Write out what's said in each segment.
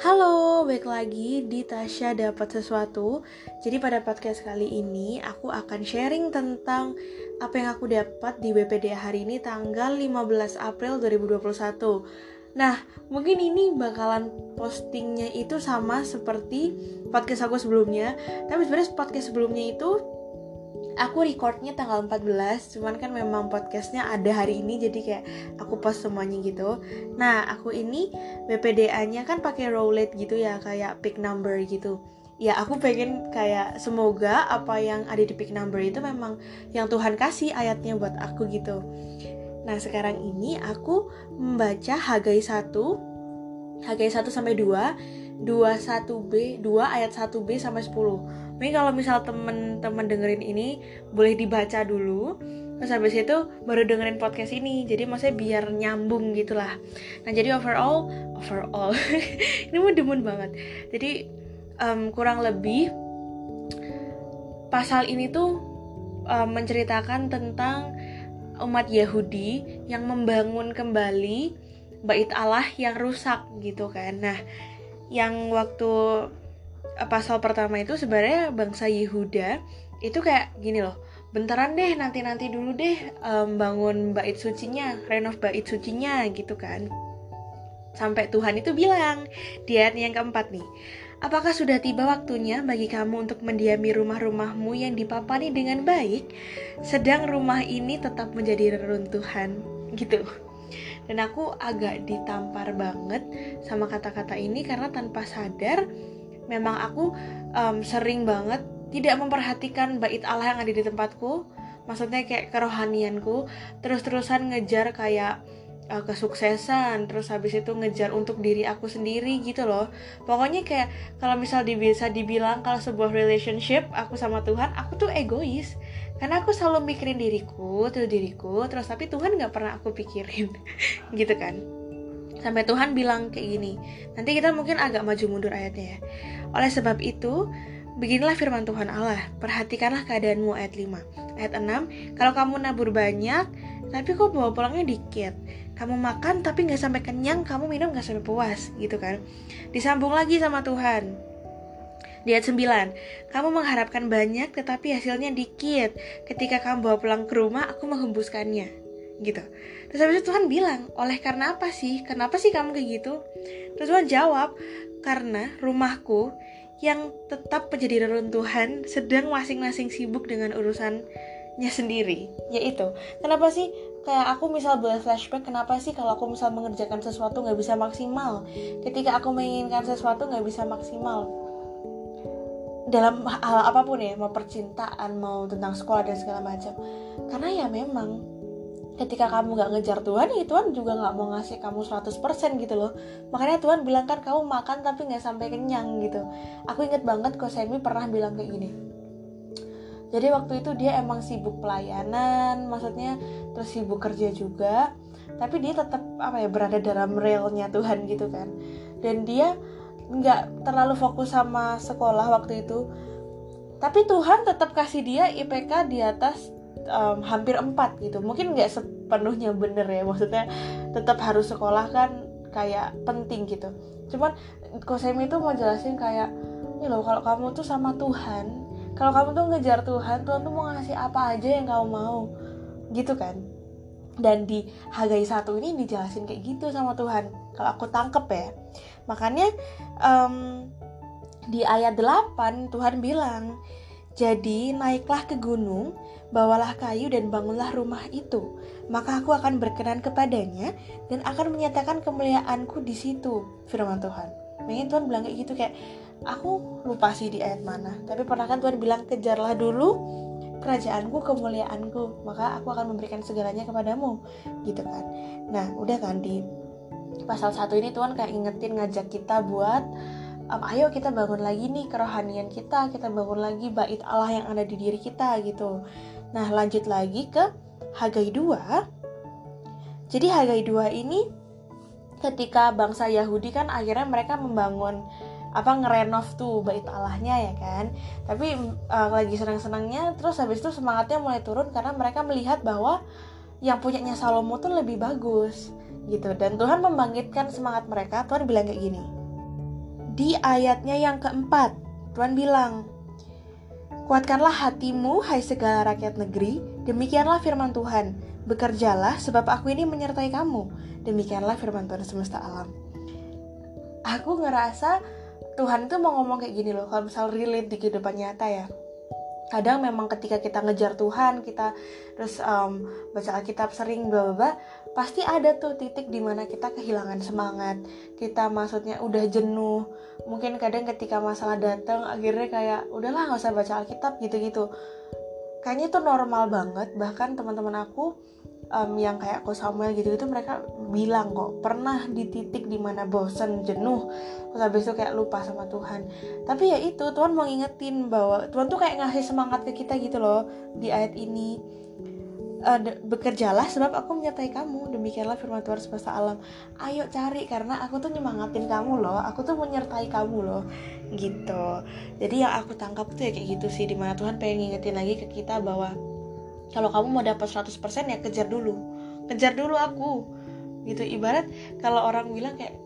Halo, balik lagi di Tasya Dapat Sesuatu. Jadi pada podcast kali ini aku akan sharing tentang apa yang aku dapat di BPD hari ini tanggal 15 April 2021. Nah, mungkin ini bakalan postingnya itu sama seperti podcast aku sebelumnya, tapi sebenarnya podcast sebelumnya itu aku recordnya tanggal 14 cuman kan memang podcastnya ada hari ini jadi kayak aku post semuanya gitu. Nah aku ini BPDA nya kan pakai roulette gitu ya kayak pick number gitu. Ya aku pengen kayak semoga apa yang ada di pick number itu memang yang Tuhan kasih ayatnya buat aku gitu. Nah sekarang ini aku membaca Hagai 1 Hagai 1 sampai 2 21B 2 ayat 1B sampai 10 Mungkin kalau misal temen-temen dengerin ini boleh dibaca dulu. Terus habis itu baru dengerin podcast ini. Jadi maksudnya biar nyambung gitulah. Nah jadi overall overall ini mau demen banget. Jadi um, kurang lebih pasal ini tuh um, menceritakan tentang umat Yahudi yang membangun kembali bait Allah yang rusak gitu kan. Nah yang waktu pasal pertama itu sebenarnya bangsa Yehuda itu kayak gini loh bentaran deh nanti nanti dulu deh um, bangun bait sucinya renov bait sucinya gitu kan sampai Tuhan itu bilang di ayat yang keempat nih Apakah sudah tiba waktunya bagi kamu untuk mendiami rumah-rumahmu yang dipapani dengan baik, sedang rumah ini tetap menjadi reruntuhan? Gitu. Dan aku agak ditampar banget sama kata-kata ini karena tanpa sadar memang aku um, sering banget tidak memperhatikan bait Allah yang ada di tempatku. Maksudnya kayak kerohanianku. Terus-terusan ngejar kayak uh, kesuksesan. Terus habis itu ngejar untuk diri aku sendiri gitu loh. Pokoknya kayak kalau misal bisa dibilang kalau sebuah relationship aku sama Tuhan aku tuh egois. Karena aku selalu mikirin diriku terus diriku. Terus tapi Tuhan nggak pernah aku pikirin. Gitu kan sampai Tuhan bilang kayak gini nanti kita mungkin agak maju mundur ayatnya ya oleh sebab itu, beginilah firman Tuhan Allah, perhatikanlah keadaanmu ayat 5. Ayat 6, kalau kamu nabur banyak, tapi kok bawa pulangnya dikit. Kamu makan tapi nggak sampai kenyang, kamu minum nggak sampai puas, gitu kan. Disambung lagi sama Tuhan. Di ayat 9, kamu mengharapkan banyak tetapi hasilnya dikit. Ketika kamu bawa pulang ke rumah, aku menghembuskannya. Gitu. Terus habis itu Tuhan bilang, oleh karena apa sih? Kenapa sih kamu kayak gitu? Terus Tuhan jawab, karena rumahku yang tetap menjadi reruntuhan sedang masing-masing sibuk dengan urusannya sendiri yaitu kenapa sih kayak aku misal boleh flashback kenapa sih kalau aku misal mengerjakan sesuatu nggak bisa maksimal ketika aku menginginkan sesuatu nggak bisa maksimal dalam hal apa pun ya mau percintaan mau tentang sekolah dan segala macam karena ya memang ketika kamu gak ngejar Tuhan ya Tuhan juga gak mau ngasih kamu 100% gitu loh. Makanya Tuhan bilang kan kamu makan tapi gak sampai kenyang gitu. Aku inget banget kok Semi pernah bilang kayak gini. Jadi waktu itu dia emang sibuk pelayanan maksudnya terus sibuk kerja juga tapi dia tetap apa ya berada dalam realnya Tuhan gitu kan. Dan dia nggak terlalu fokus sama sekolah waktu itu. Tapi Tuhan tetap kasih dia IPK di atas um, hampir empat gitu. Mungkin nggak sepenuhnya bener ya maksudnya tetap harus sekolah kan kayak penting gitu. Cuman Kosemi itu mau jelasin kayak ini loh kalau kamu tuh sama Tuhan kalau kamu tuh ngejar Tuhan Tuhan tuh mau ngasih apa aja yang kamu mau. Gitu kan? Dan di Hagai satu ini dijelasin kayak gitu sama Tuhan kalau aku tangkep ya. Makanya um, di ayat 8 Tuhan bilang jadi naiklah ke gunung bawalah kayu dan bangunlah rumah itu. Maka aku akan berkenan kepadanya dan akan menyatakan kemuliaanku di situ, firman Tuhan. Mungkin Tuhan bilang kayak gitu kayak, aku lupa sih di ayat mana. Tapi pernah kan Tuhan bilang, kejarlah dulu kerajaanku, kemuliaanku. Maka aku akan memberikan segalanya kepadamu. Gitu kan. Nah, udah kan di pasal satu ini Tuhan kayak ingetin ngajak kita buat um, ayo kita bangun lagi nih kerohanian kita kita bangun lagi bait Allah yang ada di diri kita gitu Nah, lanjut lagi ke Hagai 2. Jadi Hagai 2 ini ketika bangsa Yahudi kan akhirnya mereka membangun apa ngerenov tuh bait Allahnya ya kan. Tapi uh, lagi senang-senangnya terus habis itu semangatnya mulai turun karena mereka melihat bahwa yang punyanya Salomo tuh lebih bagus gitu dan Tuhan membangkitkan semangat mereka Tuhan bilang kayak gini di ayatnya yang keempat. Tuhan bilang, Kuatkanlah hatimu, hai segala rakyat negeri, demikianlah firman Tuhan. Bekerjalah, sebab aku ini menyertai kamu. Demikianlah firman Tuhan semesta alam. Aku ngerasa Tuhan itu mau ngomong kayak gini loh, kalau misal relate di kehidupan nyata ya kadang memang ketika kita ngejar Tuhan kita terus um, baca Alkitab sering bla bla pasti ada tuh titik di mana kita kehilangan semangat. Kita maksudnya udah jenuh. Mungkin kadang ketika masalah datang akhirnya kayak udahlah nggak usah baca Alkitab gitu gitu kayaknya itu normal banget. Bahkan teman-teman aku um, yang kayak ko Samuel gitu itu mereka bilang kok pernah di titik di mana bosen jenuh terus habis itu kayak lupa sama Tuhan. Tapi ya itu Tuhan mau ngingetin bahwa Tuhan tuh kayak ngasih semangat ke kita gitu loh di ayat ini. Uh, bekerjalah sebab aku menyertai kamu demikianlah firman Tuhan semesta alam. Ayo cari karena aku tuh nyemangatin kamu loh aku tuh menyertai kamu loh gitu. Jadi yang aku tangkap tuh ya kayak gitu sih di mana Tuhan pengen ngingetin lagi ke kita bahwa kalau kamu mau dapat 100% ya kejar dulu. Kejar dulu aku. Gitu ibarat kalau orang bilang kayak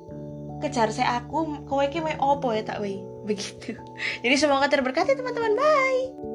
kejar saya aku kowe ki opo ya tak wei begitu. Jadi semoga terberkati teman-teman. Bye